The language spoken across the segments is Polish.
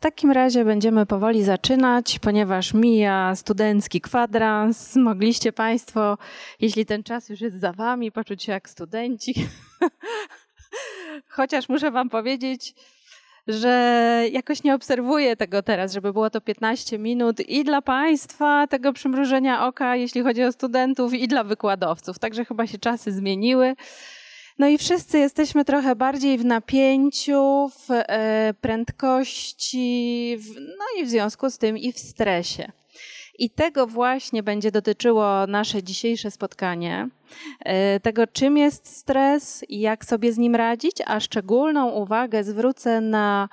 takim razie będziemy powoli zaczynać, ponieważ mija studencki kwadrans. Mogliście Państwo, jeśli ten czas już jest za Wami, poczuć się jak studenci. Chociaż muszę Wam powiedzieć, że jakoś nie obserwuję tego teraz, żeby było to 15 minut i dla Państwa tego przymrużenia oka, jeśli chodzi o studentów, i dla wykładowców. Także chyba się czasy zmieniły. No i wszyscy jesteśmy trochę bardziej w napięciu, w e, prędkości, w, no i w związku z tym i w stresie. I tego właśnie będzie dotyczyło nasze dzisiejsze spotkanie. E, tego, czym jest stres i jak sobie z nim radzić, a szczególną uwagę zwrócę na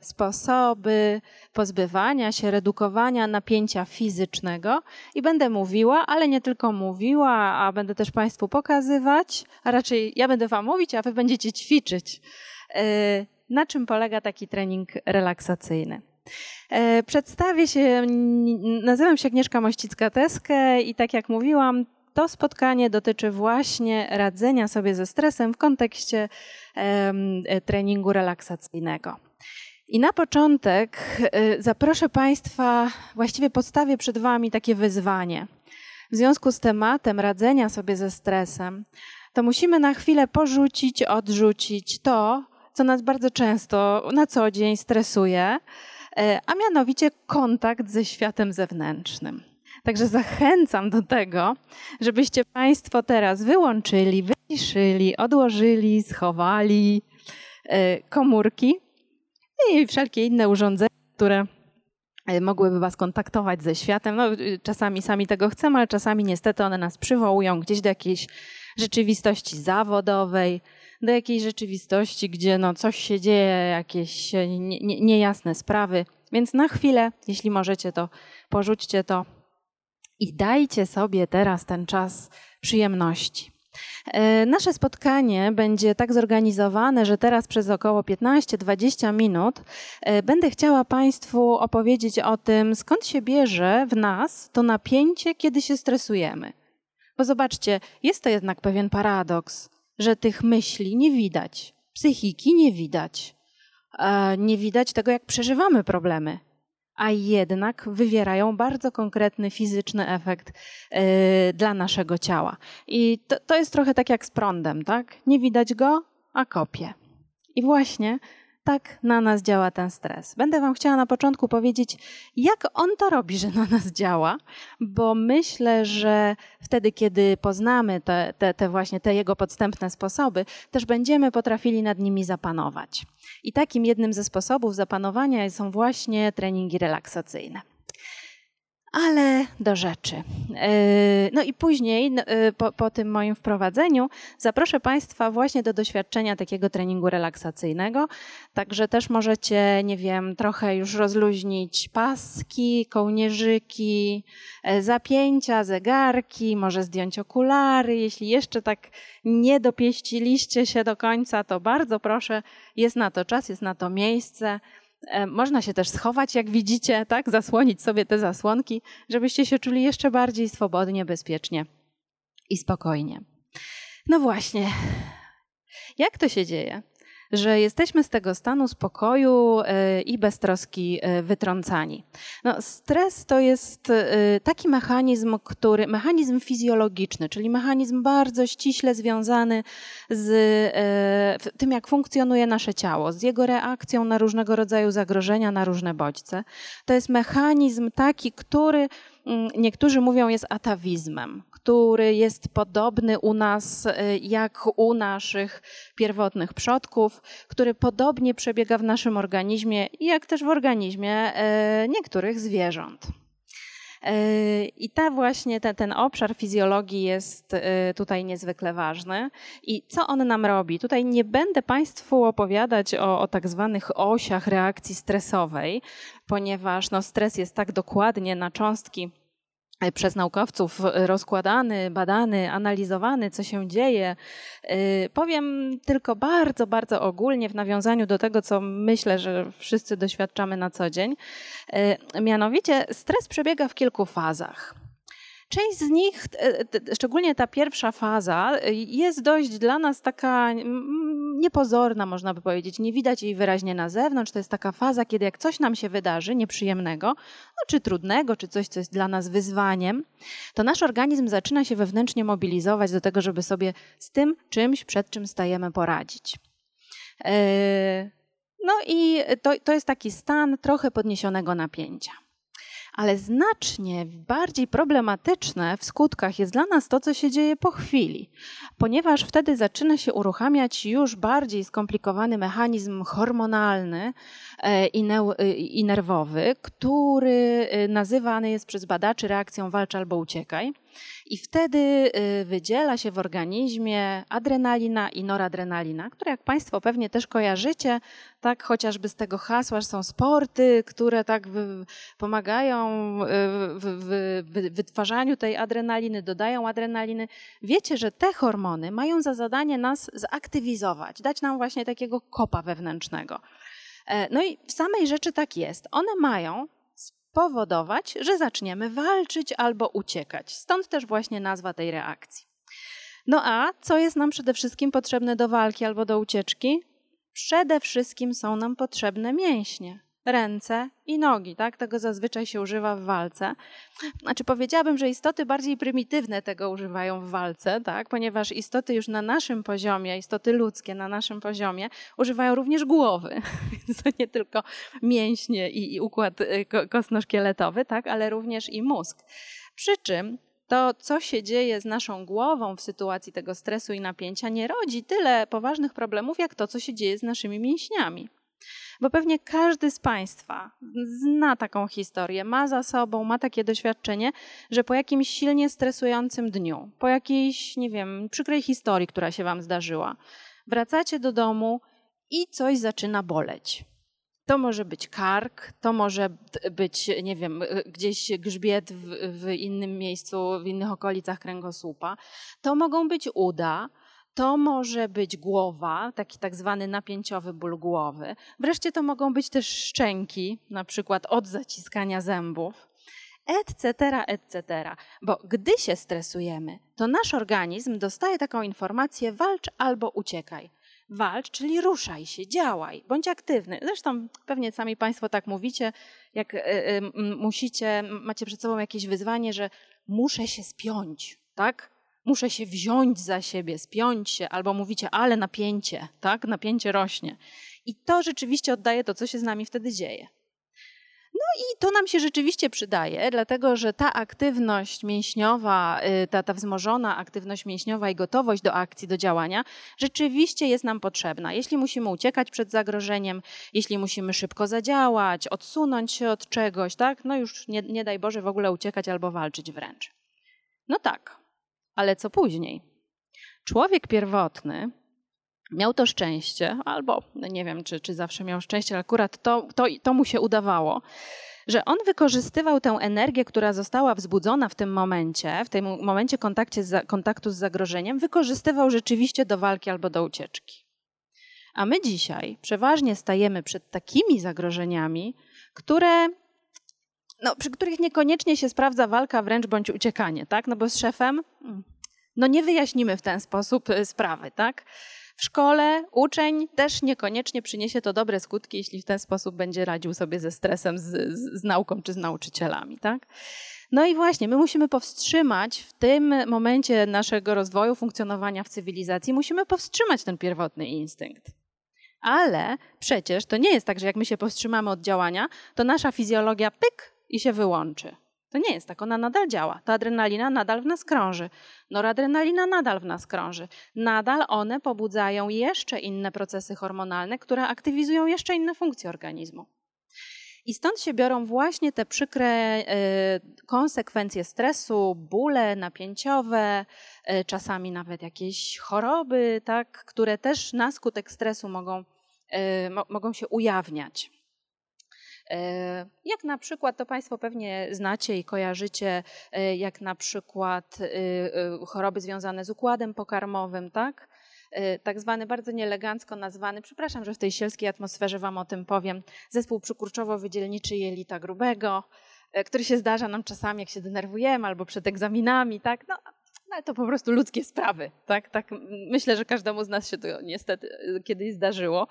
sposoby pozbywania się, redukowania napięcia fizycznego. I będę mówiła, ale nie tylko mówiła, a będę też Państwu pokazywać, a raczej ja będę Wam mówić, a Wy będziecie ćwiczyć. E, na czym polega taki trening relaksacyjny? E, przedstawię się, nazywam się Agnieszka Mościcka-Teskę i tak jak mówiłam, to spotkanie dotyczy właśnie radzenia sobie ze stresem w kontekście treningu relaksacyjnego. I na początek e, zaproszę Państwa, właściwie postawię przed Wami takie wyzwanie. W związku z tematem radzenia sobie ze stresem, to musimy na chwilę porzucić, odrzucić to, co nas bardzo często na co dzień stresuje, E, a mianowicie kontakt ze światem zewnętrznym. Także zachęcam do tego, żebyście Państwo teraz wyłączyli, wyciszyli, odłożyli, schowali e, komórki i wszelkie inne urządzenia, które e, mogłyby Was kontaktować ze światem. No, czasami sami tego chcemy, ale czasami niestety one nas przywołują gdzieś do jakiejś rzeczywistości zawodowej, do jakiejś rzeczywistości, gdzie no coś się dzieje, jakieś nie, nie, niejasne sprawy. Więc na chwilę, jeśli możecie, to porzućcie to i dajcie sobie teraz ten czas przyjemności. E, nasze spotkanie będzie tak zorganizowane, że teraz przez około 15-20 minut e, będę chciała Państwu opowiedzieć o tym, skąd się bierze w nas to napięcie, kiedy się stresujemy. Bo zobaczcie, jest to jednak pewien paradoks że tych myśli nie widać, psychiki nie widać, nie widać tego, jak przeżywamy problemy, a jednak wywierają bardzo konkretny fizyczny efekt e, dla naszego ciała. I to, to jest trochę tak jak z prądem, tak? Nie widać go, a kopie. I właśnie tak na nas działa ten stres. Będę Wam chciała na początku powiedzieć, jak on to robi, że na nas działa, bo myślę, że wtedy, kiedy poznamy te, te, te właśnie te jego podstępne sposoby, też będziemy potrafili nad nimi zapanować. I takim jednym ze sposobów zapanowania są właśnie treningi relaksacyjne. Ale do rzeczy. E, no i później, e, po, po, tym moim wprowadzeniu, zaproszę Państwa właśnie do doświadczenia takiego treningu relaksacyjnego. Także też możecie, nie wiem, trochę już rozluźnić paski, kołnierzyki, e, zapięcia, zegarki, może zdjąć okulary. Jeśli jeszcze tak nie dopieściliście się do końca, to bardzo proszę, jest na to czas, jest na to miejsce. E, można się też schować, jak widzicie, tak? Zasłonić sobie te zasłonki, żebyście się czuli jeszcze bardziej swobodnie, bezpiecznie i spokojnie. No właśnie. Jak to się dzieje? Że jesteśmy z tego stanu spokoju e, i beztroski e, wytrącani. No, stres to jest e, taki mechanizm, który, mechanizm fizjologiczny, czyli mechanizm bardzo ściśle związany z tym, jak funkcjonuje nasze ciało, z jego reakcją na różnego rodzaju zagrożenia, na różne bodźce. To jest mechanizm taki, który niektórzy mówią jest atawizmem, który jest podobny u nas y, jak u naszych pierwotnych przodków, który podobnie przebiega w naszym organizmie, jak też w organizmie y, niektórych zwierząt. Y, I ta właśnie te, ten obszar fizjologii jest tutaj niezwykle ważny. I co on nam robi? Tutaj nie będę Państwu opowiadać o, o tak zwanych osiach reakcji stresowej, ponieważ no, stres jest tak dokładnie na cząstki E, przez naukowców rozkładany, badany, analizowany, co się dzieje. E, powiem tylko bardzo, bardzo ogólnie w nawiązaniu do tego, co myślę, że wszyscy doświadczamy na co dzień. E, mianowicie stres przebiega w kilku fazach. Część z nich, szczególnie ta pierwsza faza, jest dość dla nas taka niepozorna, można by powiedzieć. Nie widać jej wyraźnie na zewnątrz. To jest taka faza, kiedy jak coś nam się wydarzy nieprzyjemnego, no, czy trudnego, czy coś, co jest dla nas wyzwaniem, to nasz organizm zaczyna się wewnętrznie mobilizować do tego, żeby sobie z tym czymś, przed czym stajemy, poradzić. E, no i to, to jest taki stan trochę podniesionego napięcia ale znacznie bardziej problematyczne w skutkach jest dla nas to, co się dzieje po chwili, ponieważ wtedy zaczyna się uruchamiać już bardziej skomplikowany mechanizm hormonalny e, i, e, i nerwowy, który e, nazywany jest przez badaczy reakcją walcz albo uciekaj. I wtedy y, wydziela się w organizmie adrenalina i noradrenalina, które jak Państwo pewnie też kojarzycie, tak chociażby z tego hasła, że są sporty, które tak pomagają y, w, wytwarzaniu tej adrenaliny, dodają adrenaliny. Wiecie, że te hormony mają za zadanie nas zaktywizować, dać nam właśnie takiego kopa wewnętrznego. E, no i w samej rzeczy tak jest. One mają spowodować, że zaczniemy walczyć albo uciekać. Stąd też właśnie nazwa tej reakcji. No a co jest nam przede wszystkim potrzebne do walki albo do ucieczki? Przede wszystkim są nam potrzebne mięśnie ręce i nogi, tak? Tego zazwyczaj się używa w walce. Znaczy powiedziałabym, że istoty bardziej prymitywne tego używają w walce, tak? Ponieważ istoty już na naszym poziomie, istoty ludzkie na naszym poziomie używają również głowy. Więc to nie tylko mięśnie i, układ y, kostno-szkieletowy, tak? Ale również i mózg. Przy czym to, co się dzieje z naszą głową w sytuacji tego stresu i napięcia, nie rodzi tyle poważnych problemów, jak to, co się dzieje z naszymi mięśniami. Bo pewnie każdy z Państwa zna taką historię, ma za sobą, ma takie doświadczenie, że po jakimś silnie stresującym dniu, po jakiejś, nie wiem, przykrej historii, która się Wam zdarzyła, wracacie do domu i coś zaczyna boleć. To może być kark, to może być, nie wiem, gdzieś grzbiet w, w innym miejscu, w innych okolicach kręgosłupa. To mogą być uda, to może być głowa, taki tak zwany napięciowy ból głowy. Wreszcie to mogą być też szczęki, na przykład od zaciskania zębów, etc., etc. Bo gdy się stresujemy, to nasz organizm dostaje taką informację walcz albo uciekaj. Walcz, czyli ruszaj się, działaj, bądź aktywny. Zresztą pewnie sami Państwo tak mówicie, jak y, y, musicie, macie przed sobą jakieś wyzwanie, że muszę się spiąć, tak? Muszę się wziąć za siebie, spiąć się, albo mówicie, ale napięcie, tak? Napięcie rośnie. I to rzeczywiście oddaje to, co się z nami wtedy dzieje. No i to nam się rzeczywiście przydaje, dlatego że ta aktywność mięśniowa, y, ta, ta wzmożona aktywność mięśniowa i gotowość do akcji, do działania rzeczywiście jest nam potrzebna. Jeśli musimy uciekać przed zagrożeniem, jeśli musimy szybko zadziałać, odsunąć się od czegoś, tak? No już nie, nie daj Boże w ogóle uciekać albo walczyć wręcz. No tak, ale co później? Człowiek pierwotny miał to szczęście, albo no nie wiem, czy, czy zawsze miał szczęście, ale akurat to, to, to mu się udawało, że on wykorzystywał tę energię, która została wzbudzona w tym momencie, w tym momencie z, kontaktu z zagrożeniem, wykorzystywał rzeczywiście do walki albo do ucieczki. A my dzisiaj przeważnie stajemy przed takimi zagrożeniami, które no, przy których niekoniecznie się sprawdza walka wręcz bądź uciekanie, tak? No bo z szefem mm, no nie wyjaśnimy w ten sposób y, sprawy, tak? W szkole uczeń też niekoniecznie przyniesie to dobre skutki, jeśli w ten sposób będzie radził sobie ze stresem, z, z, z nauką czy z nauczycielami, tak? No i właśnie, my musimy powstrzymać w tym momencie naszego rozwoju, funkcjonowania w cywilizacji, musimy powstrzymać ten pierwotny instynkt. Ale przecież to nie jest tak, że jak my się powstrzymamy od działania, to nasza fizjologia pyk i się wyłączy. To nie jest tak, ona nadal działa. Ta adrenalina nadal w nas krąży. Noradrenalina nadal w nas krąży. Nadal one pobudzają jeszcze inne procesy hormonalne, które aktywizują jeszcze inne funkcje organizmu. I stąd się biorą właśnie te przykre y, konsekwencje stresu, bóle napięciowe, y, czasami nawet jakieś choroby, tak, które też na skutek stresu mogą, y, mo mogą się ujawniać. E, jak na przykład, to Państwo pewnie znacie i kojarzycie, e, jak na przykład e, choroby związane z układem pokarmowym, tak? Tak zwany, bardzo nieelegancko nazwany, przepraszam, że w tej sielskiej atmosferze Wam o tym powiem, zespół przykurczowo-wydzielniczy jelita grubego, który się zdarza nam czasami, jak się denerwujemy albo przed egzaminami, tak? No, no ale to po prostu ludzkie sprawy, tak? tak? Myślę, że każdemu z nas się to niestety kiedyś zdarzyło.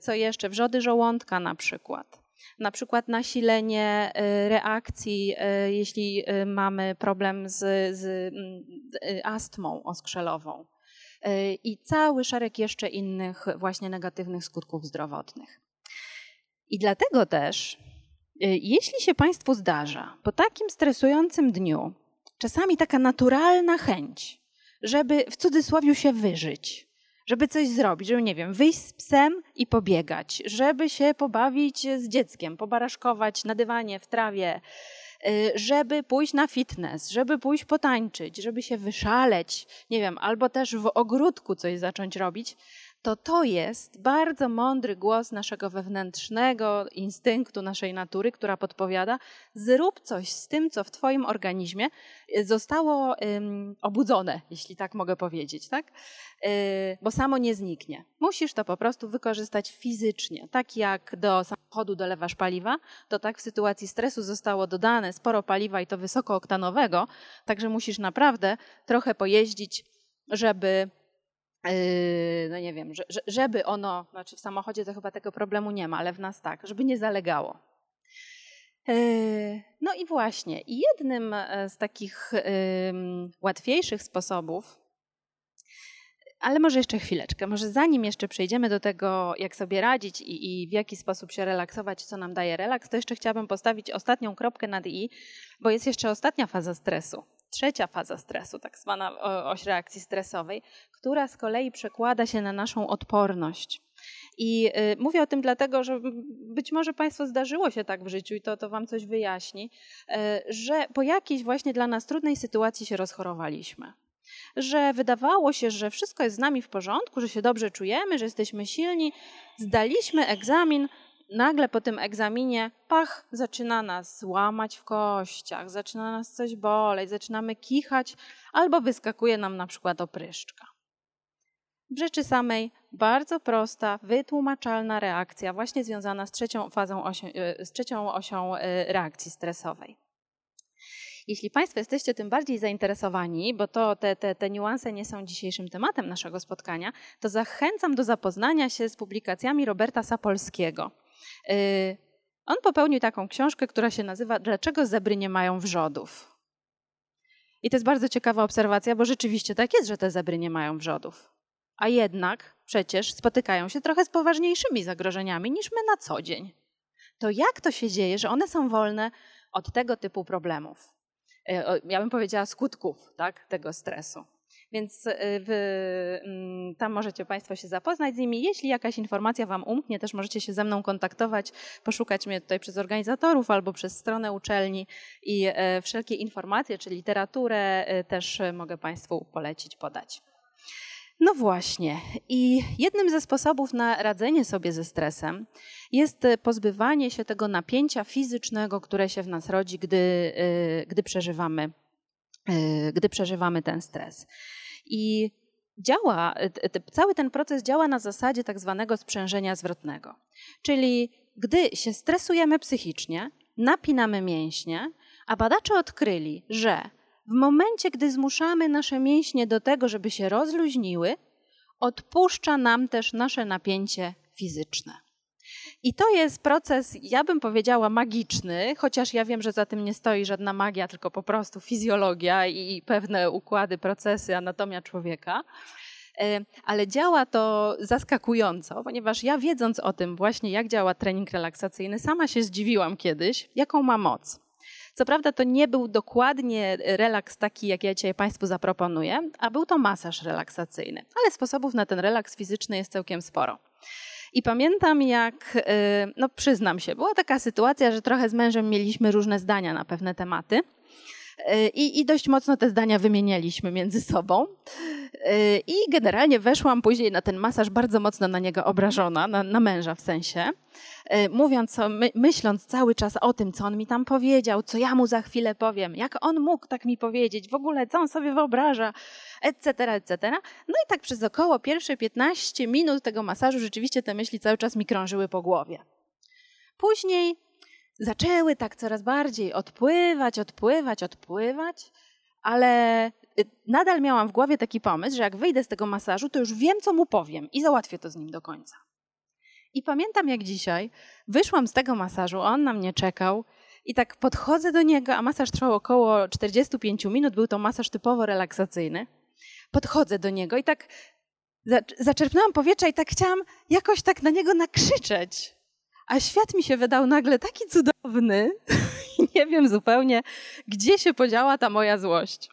Co jeszcze? Wrzody żołądka na przykład. Na przykład nasilenie reakcji, jeśli mamy problem z, z, astmą oskrzelową i cały szereg jeszcze innych właśnie negatywnych skutków zdrowotnych. I dlatego też, y, jeśli się Państwu zdarza po takim stresującym dniu, czasami taka naturalna chęć, żeby w cudzysłowie się wyżyć, żeby coś zrobić, żeby, nie wiem, wyjść z psem i pobiegać, żeby się pobawić z dzieckiem, pobaraszkować na dywanie, w trawie, y, żeby pójść na fitness, żeby pójść potańczyć, żeby się wyszaleć, nie wiem, albo też w ogródku coś zacząć robić, to to jest bardzo mądry głos naszego wewnętrznego instynktu, naszej natury, która podpowiada: zrób coś z tym, co w Twoim organizmie zostało obudzone, jeśli tak mogę powiedzieć, tak? Yy, bo samo nie zniknie. Musisz to po prostu wykorzystać fizycznie. Tak jak do samochodu dolewasz paliwa, to tak w sytuacji stresu zostało dodane sporo paliwa i to wysokooktanowego, także musisz naprawdę trochę pojeździć, żeby no nie wiem, żeby ono, znaczy w samochodzie to chyba tego problemu nie ma, ale w nas tak, żeby nie zalegało. Yy, no i właśnie, jednym e, z takich łatwiejszych sposobów, ale może jeszcze chwileczkę, może zanim jeszcze przejdziemy do tego, jak sobie radzić i, i w jaki sposób się relaksować, co nam daje relaks, to jeszcze chciałabym postawić ostatnią kropkę nad i, bo jest jeszcze ostatnia faza stresu trzecia faza stresu, tak zwana oś reakcji stresowej, która z kolei przekłada się na naszą odporność. I y, mówię o tym dlatego, że być może Państwu zdarzyło się tak w życiu i to, to Wam coś wyjaśni, y, że po jakiejś właśnie dla nas trudnej sytuacji się rozchorowaliśmy. Że wydawało się, że wszystko jest z nami w porządku, że się dobrze czujemy, że jesteśmy silni. Zdaliśmy egzamin, nagle po tym egzaminie, pach, zaczyna nas łamać w kościach, zaczyna nas coś boleć, zaczynamy kichać, albo wyskakuje nam na przykład opryszczka. W rzeczy samej bardzo prosta, wytłumaczalna reakcja, właśnie związana z trzecią fazą, osią, e, z trzecią osią e, reakcji stresowej. Jeśli Państwo jesteście tym bardziej zainteresowani, bo to te, te, te niuanse nie są dzisiejszym tematem naszego spotkania, to zachęcam do zapoznania się z publikacjami Roberta Sapolskiego. Y, on popełnił taką książkę, która się nazywa Dlaczego zebry nie mają wrzodów? I to jest bardzo ciekawa obserwacja, bo rzeczywiście tak jest, że te zebry nie mają wrzodów. A jednak przecież spotykają się trochę z poważniejszymi zagrożeniami niż my na co dzień. To jak to się dzieje, że one są wolne od tego typu problemów? Y, ja bym powiedziała skutków tak, tego stresu. Więc y, mm, tam możecie Państwo się zapoznać z nimi. Jeśli jakaś informacja Wam umknie, też możecie się ze mną kontaktować, poszukać mnie tutaj przez organizatorów albo przez stronę uczelni i e, wszelkie informacje, czy literaturę e, też mogę Państwu polecić, podać. No właśnie. I jednym ze sposobów na radzenie sobie ze stresem jest pozbywanie się tego napięcia fizycznego, które się w nas rodzi, gdy, e, gdy przeżywamy gdy przeżywamy ten stres. I działa, cały ten proces działa na zasadzie tak zwanego sprzężenia zwrotnego. Czyli gdy się stresujemy psychicznie, napinamy mięśnie, a badacze odkryli, że w momencie, gdy zmuszamy nasze mięśnie do tego, żeby się rozluźniły, odpuszcza nam też nasze napięcie fizyczne. I to jest proces, ja bym powiedziała, magiczny, chociaż ja wiem, że za tym nie stoi żadna magia, tylko po prostu fizjologia i pewne układy, procesy, anatomia człowieka. E, ale działa to zaskakująco, ponieważ ja wiedząc o tym właśnie, jak działa trening relaksacyjny, sama się zdziwiłam kiedyś, jaką ma moc. Co prawda to nie był dokładnie relaks taki, jak ja dzisiaj Państwu zaproponuję, a był to masaż relaksacyjny, ale sposobów na ten relaks fizyczny jest całkiem sporo. I pamiętam, jak, y, no przyznam się, była taka sytuacja, że trochę z mężem mieliśmy różne zdania na pewne tematy. I, I, dość mocno te zdania wymienialiśmy między sobą. Y, I generalnie weszłam później na ten masaż bardzo mocno na niego obrażona, na, na męża w sensie. Mówiąc, my, myśląc cały czas o tym, co on mi tam powiedział, co ja mu za chwilę powiem, jak on mógł tak mi powiedzieć, w ogóle co on sobie wyobraża, etc., etc. No i tak przez około pierwsze 15 minut tego masażu rzeczywiście te myśli cały czas mi krążyły po głowie. Później zaczęły tak coraz bardziej odpływać, odpływać, odpływać, ale y, nadal miałam w głowie taki pomysł, że jak wyjdę z tego masażu, to już wiem, co mu powiem i załatwię to z nim do końca. I pamiętam jak dzisiaj, wyszłam z tego masażu, on na mnie czekał i tak podchodzę do niego, a masaż trwał około 45 minut, był to masaż typowo relaksacyjny. Podchodzę do niego i tak zaczerpnęłam powietrza i tak chciałam jakoś tak na niego nakrzyczeć. A świat mi się wydał nagle taki cudowny, nie wiem zupełnie, gdzie się podziała ta moja złość.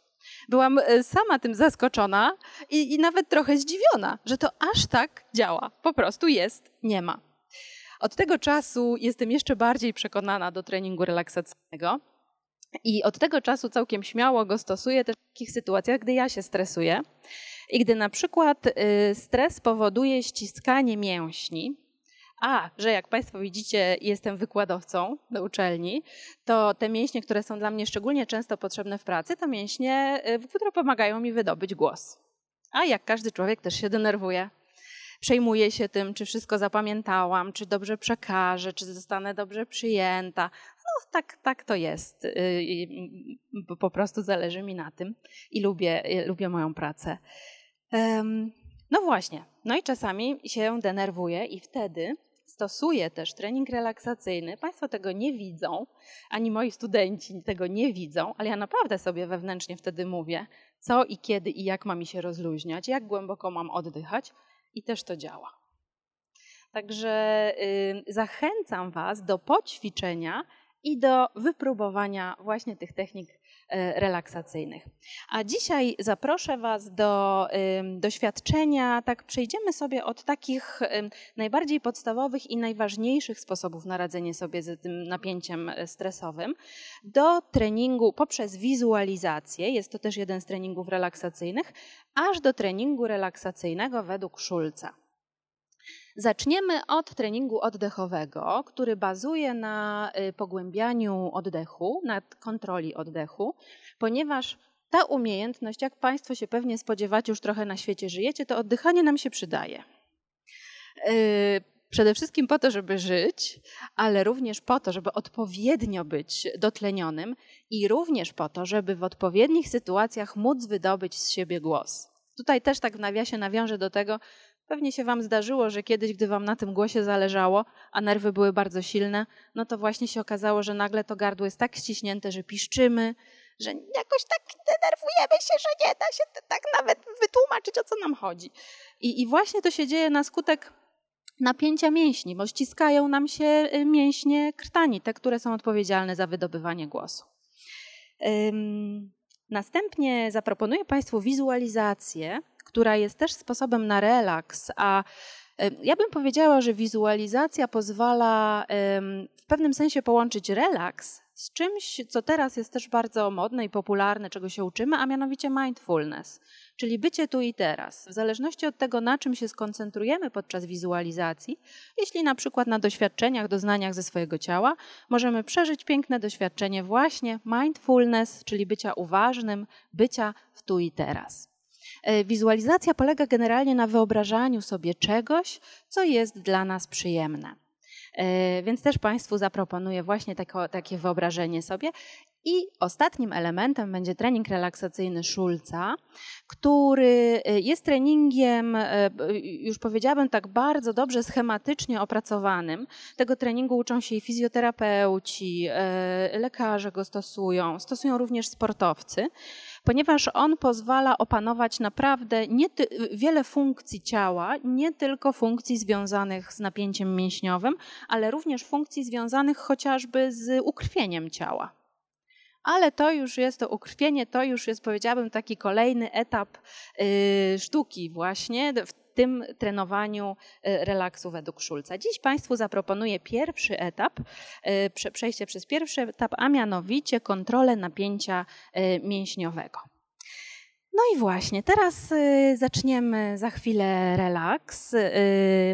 Byłam e, sama tym zaskoczona i, i nawet trochę zdziwiona, że to aż tak działa. Po prostu jest, nie ma. Od tego czasu jestem jeszcze bardziej przekonana do treningu relaksacyjnego. I od tego czasu całkiem śmiało go stosuję też w takich sytuacjach, gdy ja się stresuję. I gdy na przykład y, stres powoduje ściskanie mięśni, a, że jak Państwo widzicie, jestem wykładowcą na uczelni, to te mięśnie, które są dla mnie szczególnie często potrzebne w pracy, to mięśnie, y, które pomagają mi wydobyć głos. A jak każdy człowiek też się denerwuje. Przejmuję się tym, czy wszystko zapamiętałam, czy dobrze przekażę, czy zostanę dobrze przyjęta. No tak, tak to jest. Y, po prostu zależy mi na tym i lubię, lubię moją pracę. No właśnie. No i czasami się denerwuję i wtedy stosuję też trening relaksacyjny. Państwo tego nie widzą, ani moi studenci tego nie widzą, ale ja naprawdę sobie wewnętrznie wtedy mówię, co i kiedy i jak ma mi się rozluźniać, jak głęboko mam oddychać i też to działa. Także y, zachęcam Was do poćwiczenia i do wypróbowania właśnie tych technik relaksacyjnych. A dzisiaj zaproszę Was do doświadczenia, tak przejdziemy sobie od takich najbardziej podstawowych i najważniejszych sposobów na radzenie sobie z tym napięciem e, stresowym, do treningu poprzez wizualizację, jest to też jeden z treningów relaksacyjnych, aż do treningu relaksacyjnego według Szulca. Zaczniemy od treningu oddechowego, który bazuje na y, pogłębianiu oddechu, na kontroli oddechu, ponieważ ta umiejętność, jak Państwo się pewnie spodziewacie, już trochę na świecie żyjecie, to oddychanie nam się przydaje. Y, przede wszystkim po to, żeby żyć, ale również po to, żeby odpowiednio być dotlenionym i również po to, żeby w odpowiednich sytuacjach móc wydobyć z siebie głos. Tutaj też tak w nawiasie nawiążę do tego, Pewnie się Wam zdarzyło, że kiedyś, gdy Wam na tym głosie zależało, a nerwy były bardzo silne, no to właśnie się okazało, że nagle to gardło jest tak ściśnięte, że piszczymy, że jakoś tak denerwujemy się, że nie da się tak nawet wytłumaczyć, o co nam chodzi. I, i właśnie to się dzieje na skutek napięcia mięśni, bo ściskają nam się y, mięśnie krtani, te, które są odpowiedzialne za wydobywanie głosu. Następnie zaproponuję Państwu wizualizację która jest też sposobem na relaks, a ja bym powiedziała, że wizualizacja pozwala w pewnym sensie połączyć relaks z czymś, co teraz jest też bardzo modne i popularne, czego się uczymy, a mianowicie mindfulness, czyli bycie tu i teraz. W zależności od tego, na czym się skoncentrujemy podczas wizualizacji, jeśli na przykład na doświadczeniach, doznaniach ze swojego ciała, możemy przeżyć piękne doświadczenie właśnie mindfulness, czyli bycia uważnym, bycia w tu i teraz. E, wizualizacja polega generalnie na wyobrażaniu sobie czegoś, co jest dla nas przyjemne. E, więc też Państwu zaproponuję właśnie takie wyobrażenie sobie. I ostatnim elementem będzie trening relaksacyjny Szulca, który e, jest treningiem, już powiedziałabym tak bardzo dobrze schematycznie opracowanym. Tego treningu uczą się i fizjoterapeuci, lekarze go stosują, stosują również sportowcy ponieważ on pozwala opanować naprawdę nie wiele funkcji ciała, nie tylko funkcji związanych z napięciem mięśniowym, ale również funkcji związanych chociażby z ukrwieniem ciała. Ale to już jest to ukrwienie, to już jest, powiedziałabym, taki kolejny etap yy, sztuki, właśnie w tym trenowaniu e, relaksu według Szulca. Dziś Państwu zaproponuję pierwszy etap, e, przejście przez pierwszy etap, a mianowicie kontrolę napięcia mięśniowego. No i właśnie, teraz zaczniemy za chwilę relaks.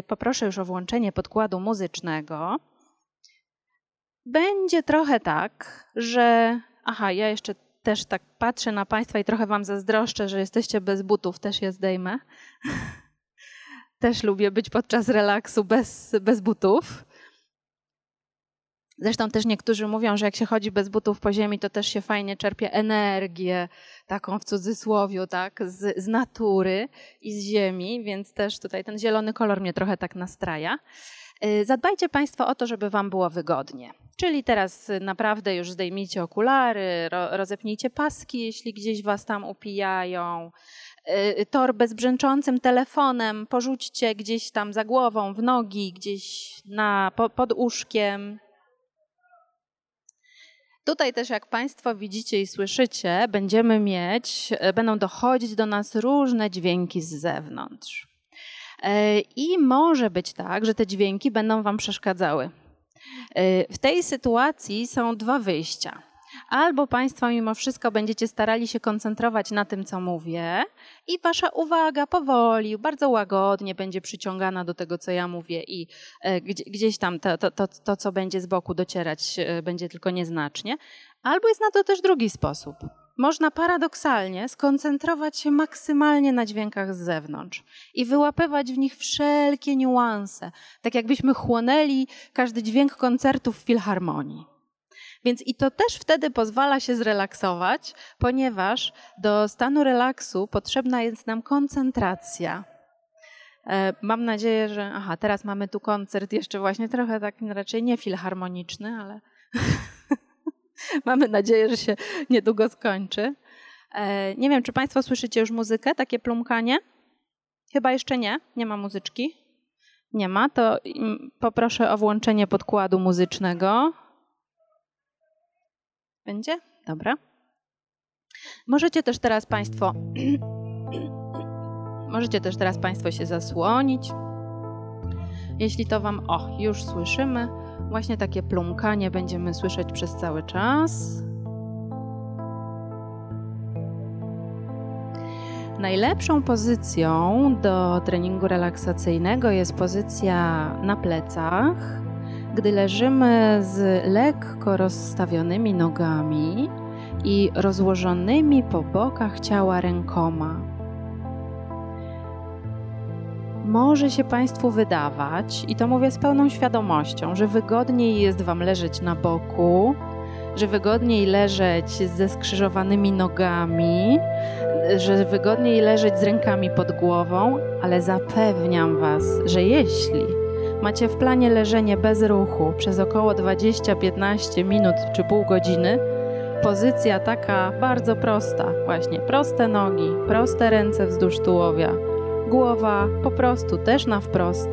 Poproszę już o włączenie podkładu muzycznego. Będzie trochę tak, że. Aha, ja jeszcze też tak patrzę na Państwa i trochę Wam zazdroszczę, że jesteście bez butów, też je zdejmę. Też lubię być podczas relaksu bez, bez butów. Zresztą też niektórzy mówią, że jak się chodzi bez butów po ziemi, to też się fajnie czerpie energię, taką w cudzysłowie, tak, z, z natury i z ziemi, więc też tutaj ten zielony kolor mnie trochę tak nastraja. Y, zadbajcie Państwo o to, żeby Wam było wygodnie. Czyli teraz naprawdę już zdejmijcie okulary, ro, rozepnijcie paski, jeśli gdzieś Was tam upijają. Y, torbę z brzęczącym telefonem porzućcie gdzieś tam za głową, w nogi, gdzieś na, pod łóżkiem. Tutaj też, jak Państwo widzicie i słyszycie, będziemy mieć, będą dochodzić do nas różne dźwięki z zewnątrz. E, I może być tak, że te dźwięki będą Wam przeszkadzały. E, w tej sytuacji są dwa wyjścia. Albo Państwo mimo wszystko będziecie starali się koncentrować na tym, co mówię, i Wasza uwaga powoli, bardzo łagodnie będzie przyciągana do tego, co ja mówię, i e, gdzieś tam to, to, to, to co będzie z boku docierać, będzie tylko nieznacznie. Albo jest na to też drugi sposób. Można paradoksalnie skoncentrować się maksymalnie na dźwiękach z zewnątrz i wyłapywać w nich wszelkie niuanse, tak jakbyśmy chłonęli każdy dźwięk koncertu w filharmonii. Więc i to też wtedy pozwala się zrelaksować, ponieważ do stanu relaksu potrzebna jest nam koncentracja. E, mam nadzieję, że. Aha, teraz mamy tu koncert, jeszcze właśnie trochę tak raczej nie filharmoniczny, ale mamy nadzieję, że się niedługo skończy. E, nie wiem, czy Państwo słyszycie już muzykę, takie plumkanie? Chyba jeszcze nie, nie ma muzyczki. Nie ma, to poproszę o włączenie podkładu muzycznego. Będzie? Dobra. Możecie też teraz Państwo możecie też teraz Państwo się zasłonić. Jeśli to Wam, o, już słyszymy, właśnie takie plumkanie będziemy słyszeć przez cały czas. Najlepszą pozycją do treningu relaksacyjnego jest pozycja na plecach gdy leżymy z lekko rozstawionymi nogami i rozłożonymi po bokach ciała rękoma. Może się Państwu wydawać, i to mówię z pełną świadomością, że wygodniej jest Wam leżeć na boku, że wygodniej leżeć ze skrzyżowanymi nogami, że wygodniej leżeć z rękami pod głową, ale zapewniam Was, że jeśli macie w planie leżenie bez ruchu przez około 20-15 minut czy pół godziny, pozycja taka bardzo prosta, właśnie proste nogi, proste ręce wzdłuż tułowia, głowa po prostu też na wprost,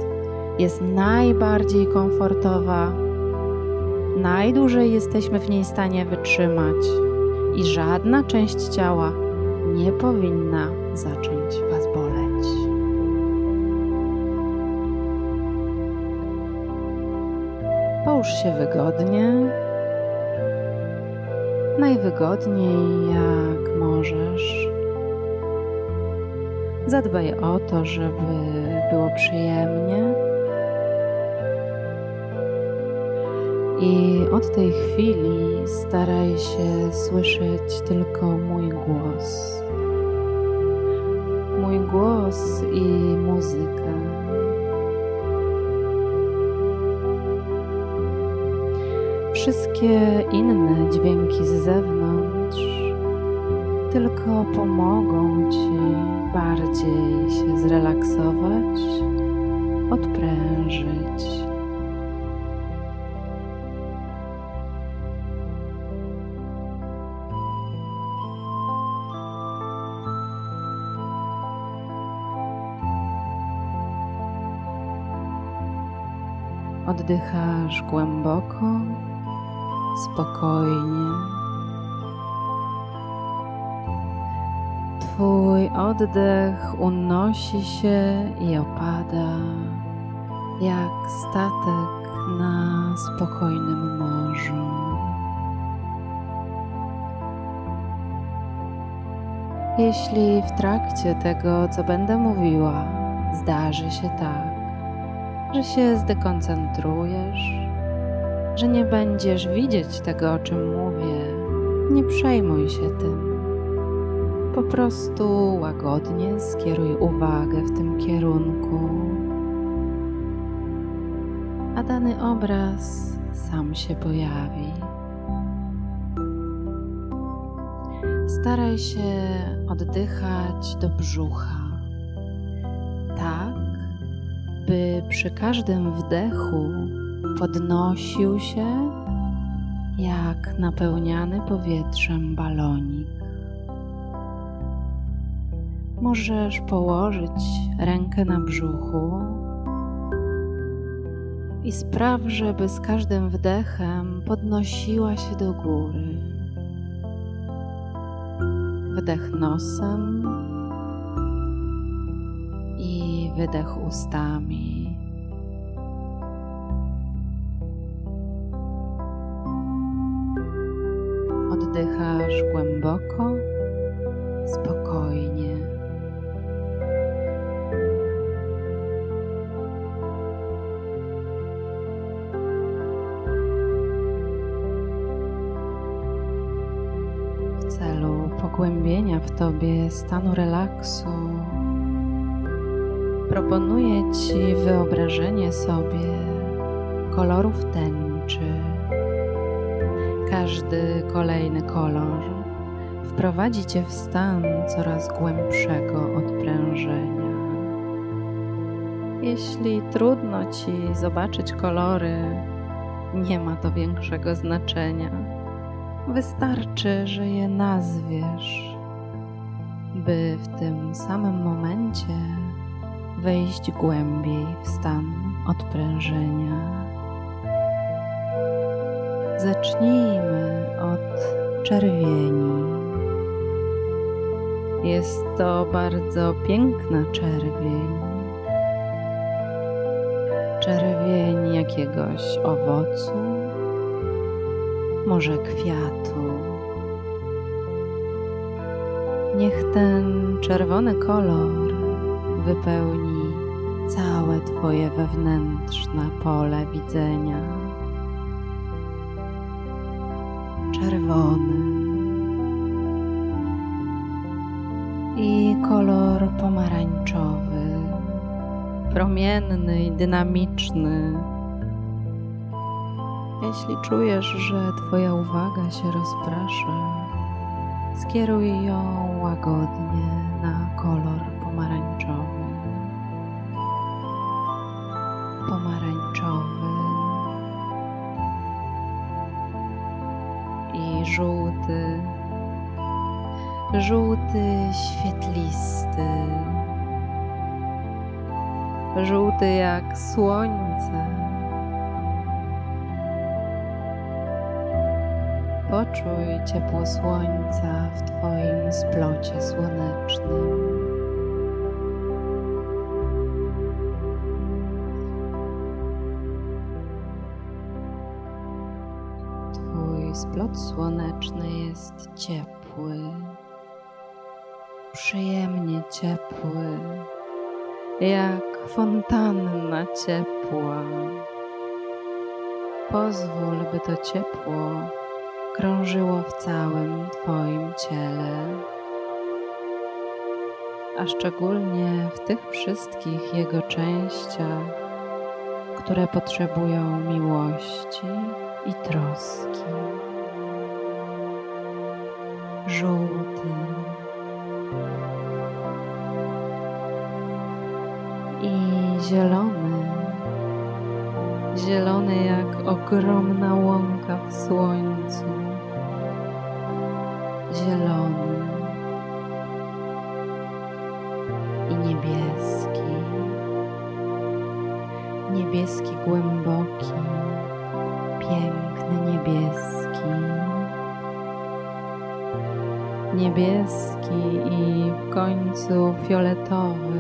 jest najbardziej komfortowa. Najdłużej jesteśmy w niej w stanie wytrzymać i żadna część ciała nie powinna zacząć Was boleć. Połóż się wygodnie, najwygodniej jak możesz. Zadbaj o to, żeby było przyjemnie. I od tej chwili staraj się słyszeć tylko mój głos. Mój głos i muzykę. wszystkie inne dźwięki z zewnątrz tylko pomogą Ci bardziej się zrelaksować, odprężyć. Oddychasz głęboko spokojnie. Twój oddech unosi się i opada jak statek na spokojnym morzu. Jeśli w trakcie tego, co będę mówiła, zdarzy się tak, że się zdekoncentrujesz, że nie będziesz widzieć tego, o czym mówię, nie przejmuj się tym. Po prostu łagodnie skieruj uwagę w tym kierunku, a dany obraz sam się pojawi. Staraj się oddychać do brzucha, tak by przy każdym wdechu podnosił się jak napełniany powietrzem balonik. Możesz położyć rękę na brzuchu i spraw, żeby z każdym wdechem podnosiła się do góry. Wdech nosem i wydech ustami. Oddychasz głęboko, spokojnie. Celu pogłębienia w Tobie stanu relaksu, proponuję Ci wyobrażenie sobie kolorów tęczy każdy kolejny kolor wprowadzi Cię w stan coraz głębszego odprężenia. Jeśli trudno Ci zobaczyć kolory, nie ma to większego znaczenia. Wystarczy, że je nazwiesz, by w tym samym momencie wejść głębiej w stan odprężenia. Zacznijmy od czerwieni. Jest to bardzo piękna czerwień. Czerwień jakiegoś owocu, może kwiatu. Niech ten czerwony kolor wypełni całe Twoje wewnętrzne pole widzenia czerwony i kolor pomarańczowy, promienny i dynamiczny. Jeśli czujesz, że Twoja uwaga się rozprasza, skieruj ją łagodnie na kolor Poczuj ciepło słońca w Twoim splocie słonecznym. splot słoneczny jest ciepły, przyjemnie ciepły, jak fontanna ciepła. Pozwól, by to ciepło krążyło w całym Twoim ciele, a szczególnie w tych wszystkich jego częściach, które potrzebują miłości i troski. Żółty. I zielony, zielony jak ogromna łąka w słońcu, zielony i niebieski, niebieski głęboki, piękny niebieski niebieski i w końcu fioletowy.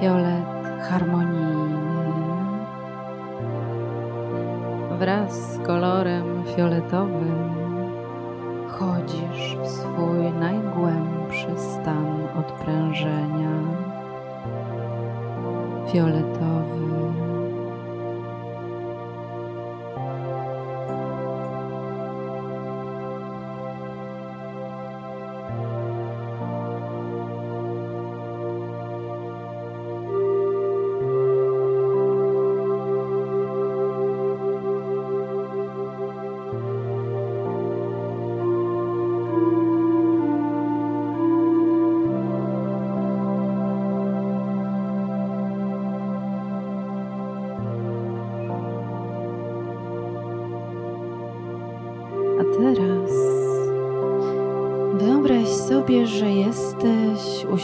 Fiolet harmonijny. Wraz z kolorem fioletowym wchodzisz w swój najgłębszy stan odprężenia. Fioletowy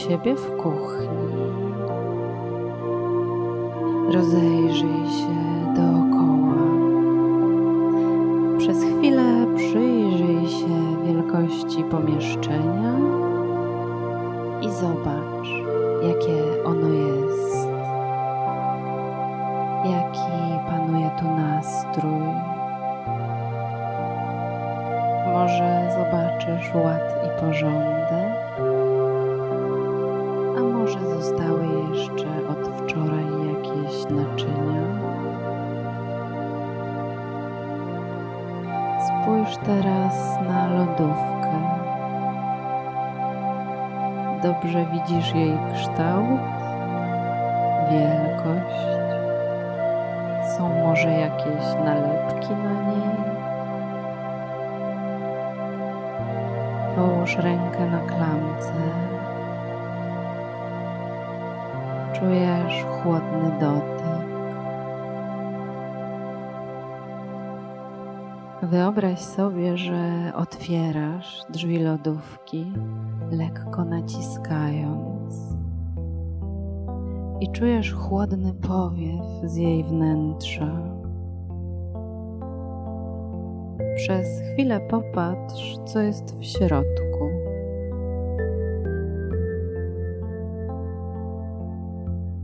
siebie w kuchni. Rozejrzyj się dookoła. Przez chwilę przyjrzyj się wielkości pomieszczenia i zobacz, jakie ono jest. Jaki panuje tu nastrój. Może zobaczysz ład i porządek, Wyobraź sobie, że otwierasz drzwi lodówki, lekko naciskając, i czujesz chłodny powiew z jej wnętrza. Przez chwilę popatrz, co jest w środku.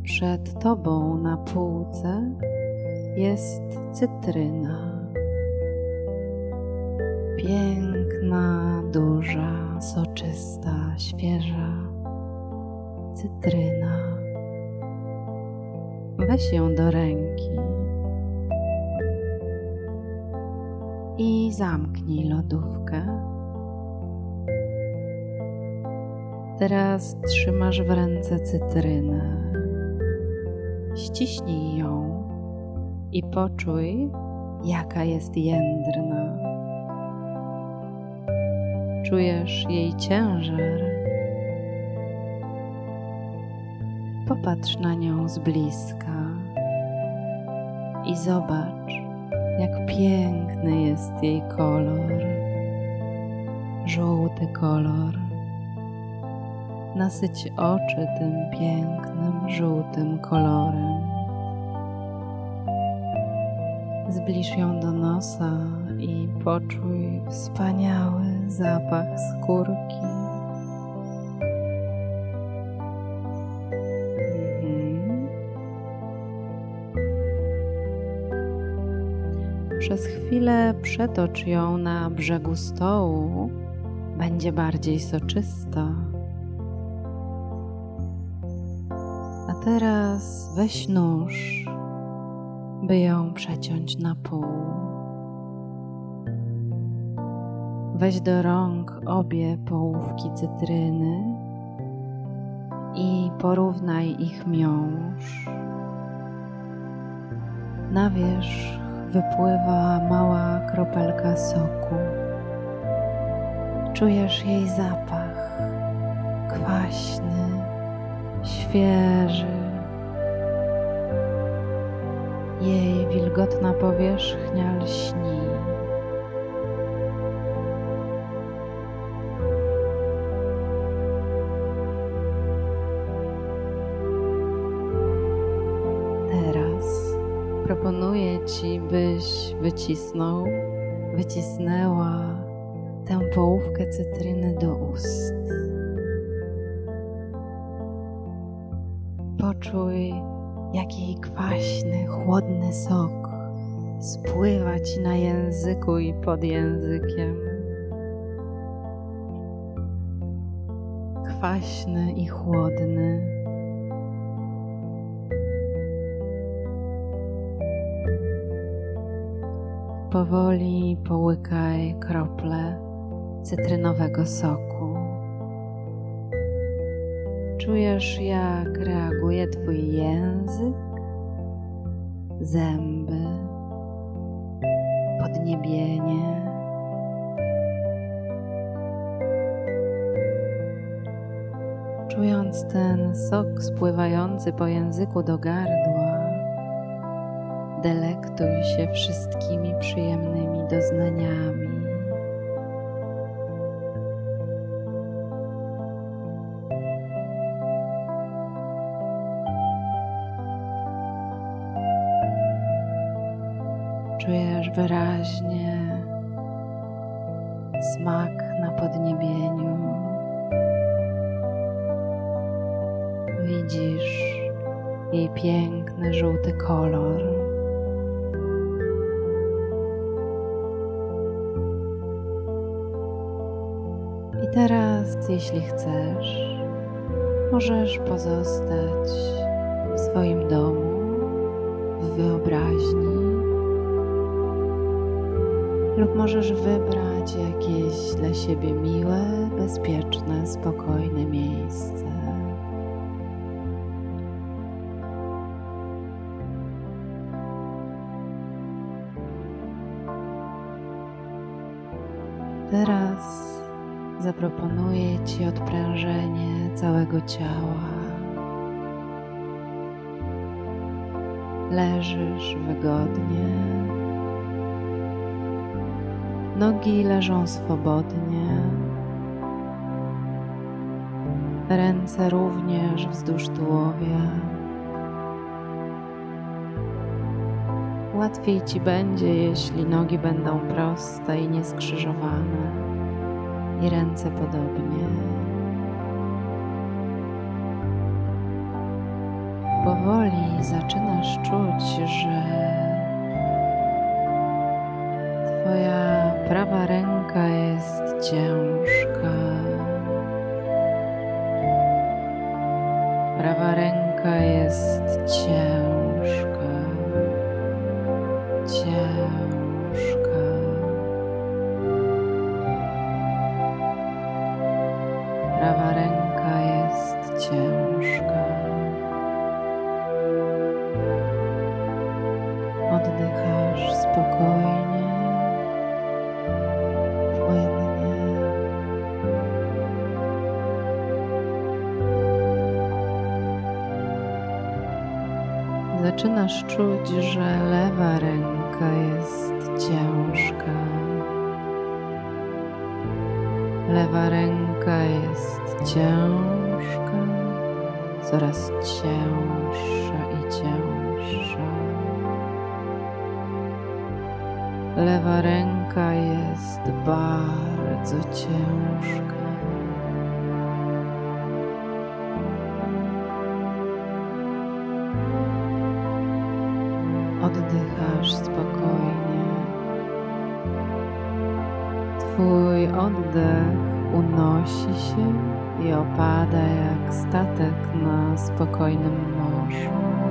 Przed tobą na półce jest cytryna. Piękna, duża, soczysta, świeża cytryna. Weź ją do ręki i zamknij lodówkę. Teraz trzymasz w ręce cytrynę. Ściśnij ją i poczuj, jaka jest jędrna. Czujesz jej ciężar. Popatrz na nią z bliska i zobacz, jak piękny jest jej kolor. Żółty kolor. Nasyć oczy tym pięknym, żółtym kolorem. Zbliż ją do nosa i poczuj wspaniały zapach skórki. Mhm. Przez chwilę przetocz ją na brzegu stołu, będzie bardziej soczysta. A teraz weź nóż, by ją przeciąć na pół. Weź do rąk obie połówki cytryny i porównaj ich miąższ. Na wierzch wypływa mała kropelka soku. Czujesz jej zapach kwaśny, świeży. Jej wilgotna powierzchnia lśni. Wycisnął, wycisnęła tę połówkę cytryny do ust. Poczuj, jak jej kwaśny, chłodny sok spływa Ci na języku i pod językiem. Kwaśny i chłodny. Powoli połykaj krople cytrynowego soku. Czujesz, jak reaguje Twój język, zęby, podniebienie. Czując ten sok spływający po języku do gardła, delektuj się wszystkimi przyjemnymi doznaniami. Czujesz wyraźnie smak na podniebieniu. Widzisz jej piękny żółty kolor. Jeśli chcesz, możesz pozostać w swoim domu, w wyobraźni, lub możesz wybrać jakieś dla siebie miłe, bezpieczne, spokojne miejsce. Teraz zaproponuję Ci odprężenie całego ciała. Leżysz wygodnie. Nogi leżą swobodnie. Ręce również wzdłuż tułowia. Łatwiej ci będzie, jeśli nogi będą proste i nieskrzyżowane, i ręce podobnie. Powoli zaczynasz czuć, że Twoja prawa ręka jest ciężka. Prawa ręka jest ciężka jest ciężka. Lewa ręka jest ciężka, coraz cięższa i cięższa. Lewa ręka jest bardzo ciężka. Oddech unosi się i opada jak statek na spokojnym morzu.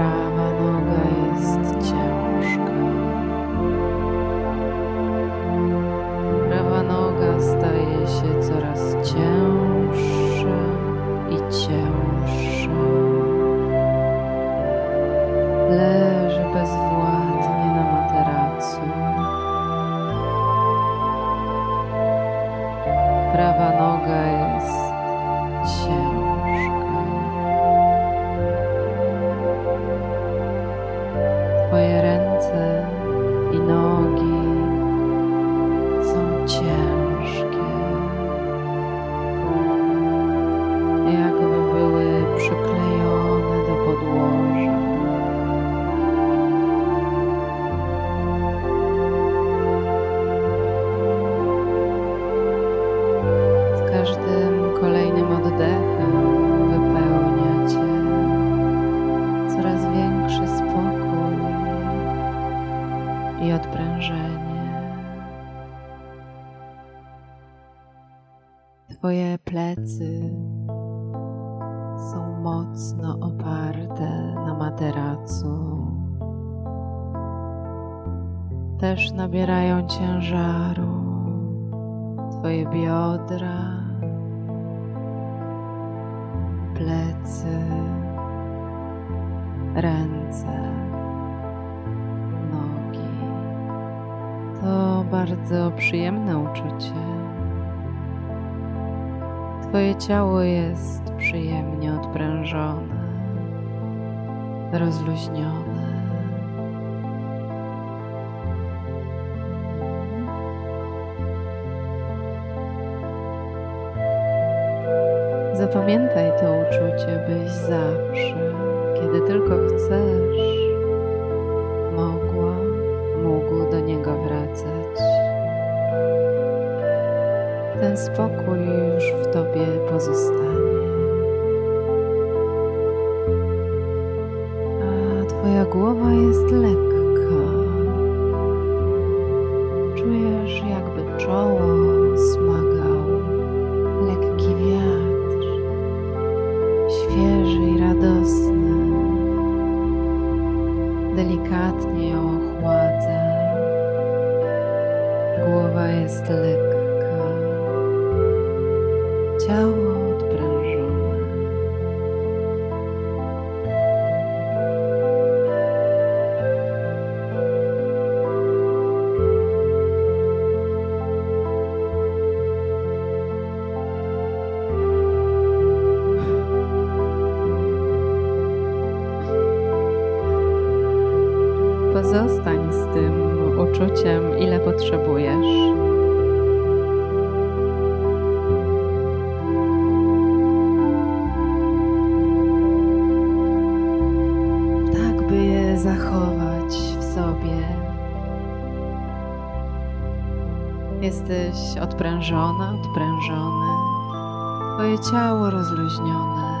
I bardzo przyjemne uczucie. Twoje ciało jest przyjemnie odprężone, rozluźnione. Zapamiętaj to uczucie, byś zawsze, kiedy tylko chcesz, spokój już w tobie pozostanie. A twoja głowa jest lekka. Jesteś odprężona, odprężony, Twoje ciało rozluźnione.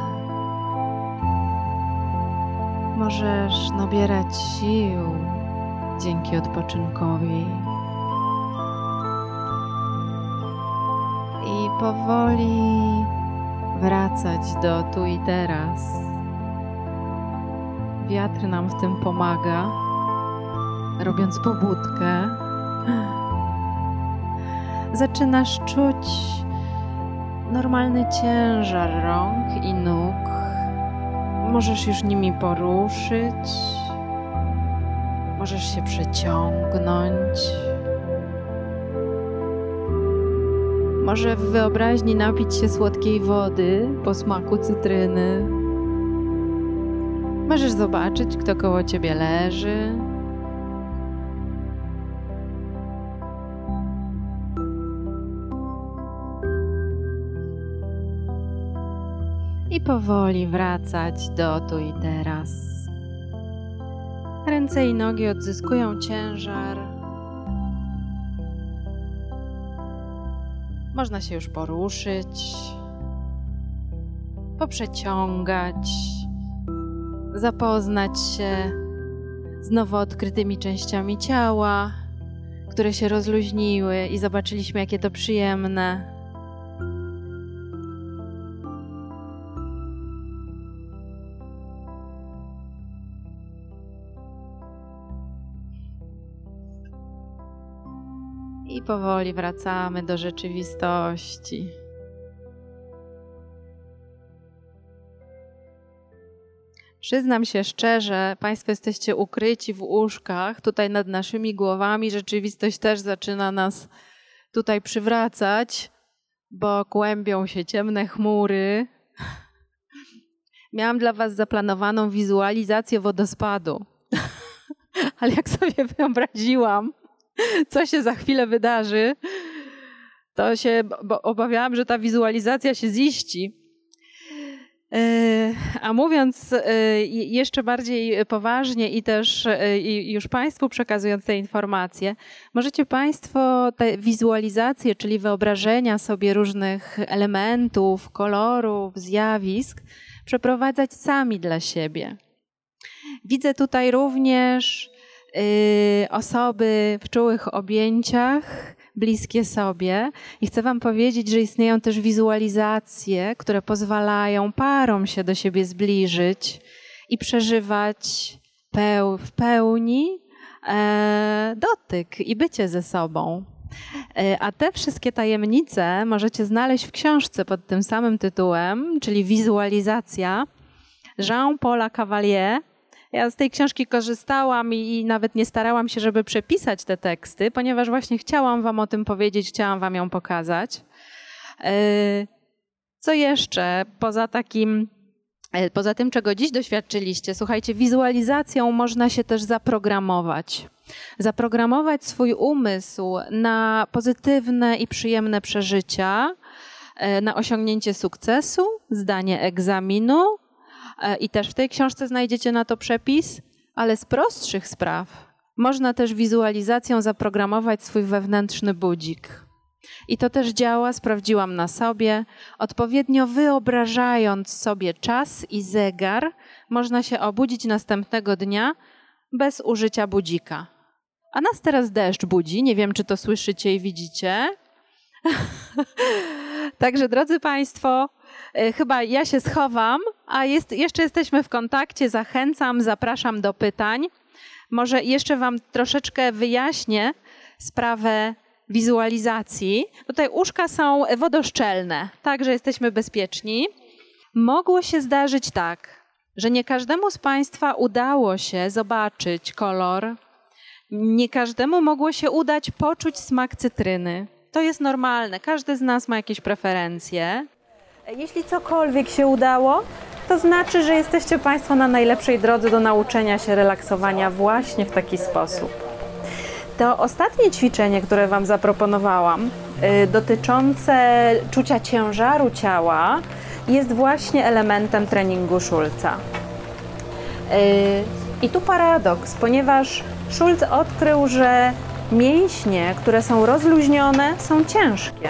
Możesz nabierać sił dzięki odpoczynkowi. I powoli wracać do tu i teraz. Wiatr nam w tym pomaga, robiąc pobudkę. Zaczynasz czuć normalny ciężar rąk i nóg. Możesz już nimi poruszyć, możesz się przeciągnąć. Może w wyobraźni napić się słodkiej wody po smaku cytryny. Możesz zobaczyć, kto koło ciebie leży. Powoli wracać do tu i teraz. Ręce i nogi odzyskują ciężar. Można się już poruszyć, poprzeciągać zapoznać się z nowo odkrytymi częściami ciała, które się rozluźniły i zobaczyliśmy, jakie to przyjemne. Powoli wracamy do rzeczywistości. Przyznam się szczerze, Państwo jesteście ukryci w łóżkach, tutaj nad naszymi głowami. Rzeczywistość też zaczyna nas tutaj przywracać, bo kłębią się ciemne chmury. Miałam dla Was zaplanowaną wizualizację wodospadu, ale jak sobie wyobraziłam, co się za chwilę wydarzy, to się obawiałam, że ta wizualizacja się ziści. A mówiąc jeszcze bardziej poważnie i też już Państwu przekazując te informacje, możecie Państwo te wizualizacje, czyli wyobrażenia sobie różnych elementów, kolorów, zjawisk, przeprowadzać sami dla siebie. Widzę tutaj również osoby w czułych objęciach, bliskie sobie. I chcę Wam powiedzieć, że istnieją też wizualizacje, które pozwalają parom się do siebie zbliżyć i przeżywać peł w pełni e, dotyk i bycie ze sobą. E, a te wszystkie tajemnice możecie znaleźć w książce pod tym samym tytułem, czyli Wizualizacja Jean-Paula Cavalier. Ja z tej książki korzystałam i nawet nie starałam się, żeby przepisać te teksty, ponieważ właśnie chciałam Wam o tym powiedzieć, chciałam Wam ją pokazać. E, co jeszcze poza takim e, Poza tym, czego dziś doświadczyliście, słuchajcie, wizualizacją można się też zaprogramować zaprogramować swój umysł na pozytywne i przyjemne przeżycia, e, na osiągnięcie sukcesu, zdanie egzaminu. E, I też w tej książce znajdziecie na to przepis, ale z prostszych spraw można też wizualizacją zaprogramować swój wewnętrzny budzik. I to też działa, sprawdziłam na sobie. Odpowiednio wyobrażając sobie czas i zegar, można się obudzić następnego dnia bez użycia budzika. A nas teraz deszcz budzi. Nie wiem, czy to słyszycie i widzicie. Także, drodzy Państwo, chyba ja się schowam, a jest, jeszcze jesteśmy w kontakcie. Zachęcam, zapraszam do pytań. Może jeszcze Wam troszeczkę wyjaśnię sprawę wizualizacji. Tutaj uszka są wodoszczelne, także jesteśmy bezpieczni. Mogło się zdarzyć tak, że nie każdemu z Państwa udało się zobaczyć kolor nie każdemu mogło się udać poczuć smak cytryny. To jest normalne, każdy z nas ma jakieś preferencje. Jeśli cokolwiek się udało, to znaczy, że jesteście Państwo na najlepszej drodze do nauczenia się relaksowania właśnie w taki sposób. To ostatnie ćwiczenie, które Wam zaproponowałam, yy, dotyczące czucia ciężaru ciała, jest właśnie elementem treningu Szulca. Yy, I tu paradoks, ponieważ Schulz odkrył, że mięśnie, które są rozluźnione, są ciężkie.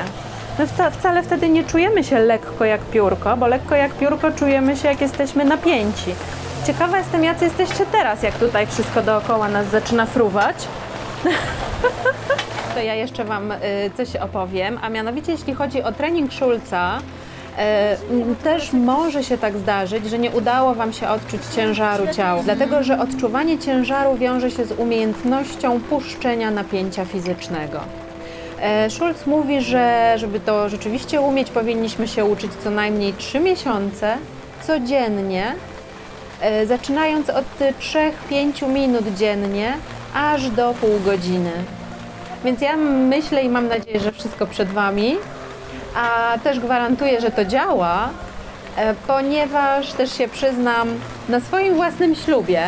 My wcale wtedy nie czujemy się lekko jak piórko, bo lekko jak piórko czujemy się, jak jesteśmy napięci. Ciekawa jestem, jacy jesteście teraz, jak tutaj wszystko dookoła nas zaczyna fruwać. to ja jeszcze Wam y, coś opowiem, a mianowicie jeśli chodzi o trening Schulza, E, też może się tak zdarzyć, że nie udało Wam się odczuć ciężaru ciała, dlatego że odczuwanie ciężaru wiąże się z umiejętnością puszczenia napięcia fizycznego. E, Schulz mówi, że żeby to rzeczywiście umieć, powinniśmy się uczyć co najmniej 3 miesiące codziennie, e, zaczynając od 3-5 minut dziennie, aż do pół godziny. Więc ja myślę i mam nadzieję, że wszystko przed Wami a też gwarantuję, że to działa, e, ponieważ też się przyznam, na swoim własnym ślubie,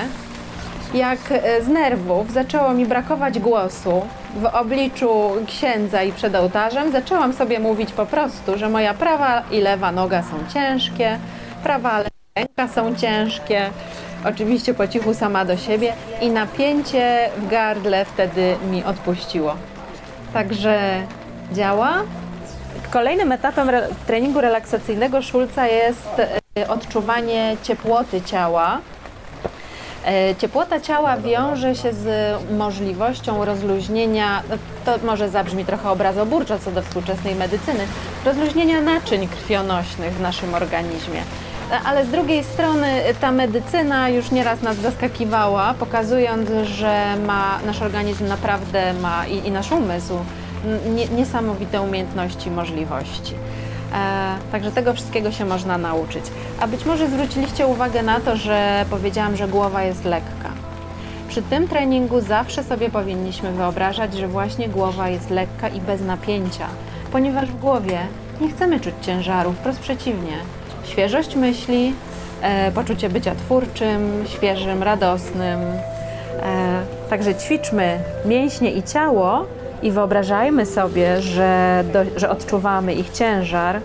jak z nerwów zaczęło mi brakować głosu w obliczu księdza i przed ołtarzem, zaczęłam sobie mówić po prostu, że moja prawa i lewa noga są ciężkie, prawa ręka są ciężkie, oczywiście po cichu sama do siebie i napięcie w gardle wtedy mi odpuściło. Także działa, Kolejnym etapem re treningu relaksacyjnego Szulca jest e, odczuwanie ciepłoty ciała. E, ciepłota ciała wiąże się z możliwością rozluźnienia, to może zabrzmi trochę obrazoburczo co do współczesnej medycyny, rozluźnienia naczyń krwionośnych w naszym organizmie. E, ale z drugiej strony ta medycyna już nieraz nas zaskakiwała, pokazując, że ma, nasz organizm naprawdę ma i, i nasz umysł niesamowite umiejętności, możliwości. E, także tego wszystkiego się można nauczyć. A być może zwróciliście uwagę na to, że powiedziałam, że głowa jest lekka. Przy tym treningu zawsze sobie powinniśmy wyobrażać, że właśnie głowa jest lekka i bez napięcia, ponieważ w głowie nie chcemy czuć ciężaru, wprost przeciwnie. Świeżość myśli, e, poczucie bycia twórczym, świeżym, radosnym. E, także ćwiczmy mięśnie i ciało, i wyobrażajmy sobie, że, do, że odczuwamy ich ciężar,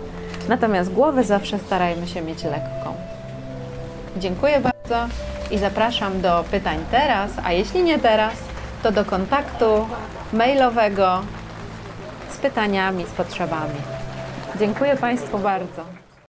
natomiast głowę zawsze starajmy się mieć lekką. Dziękuję bardzo i zapraszam do pytań teraz, a jeśli nie teraz, to do kontaktu mailowego z pytaniami, z potrzebami. Dziękuję Państwu bardzo.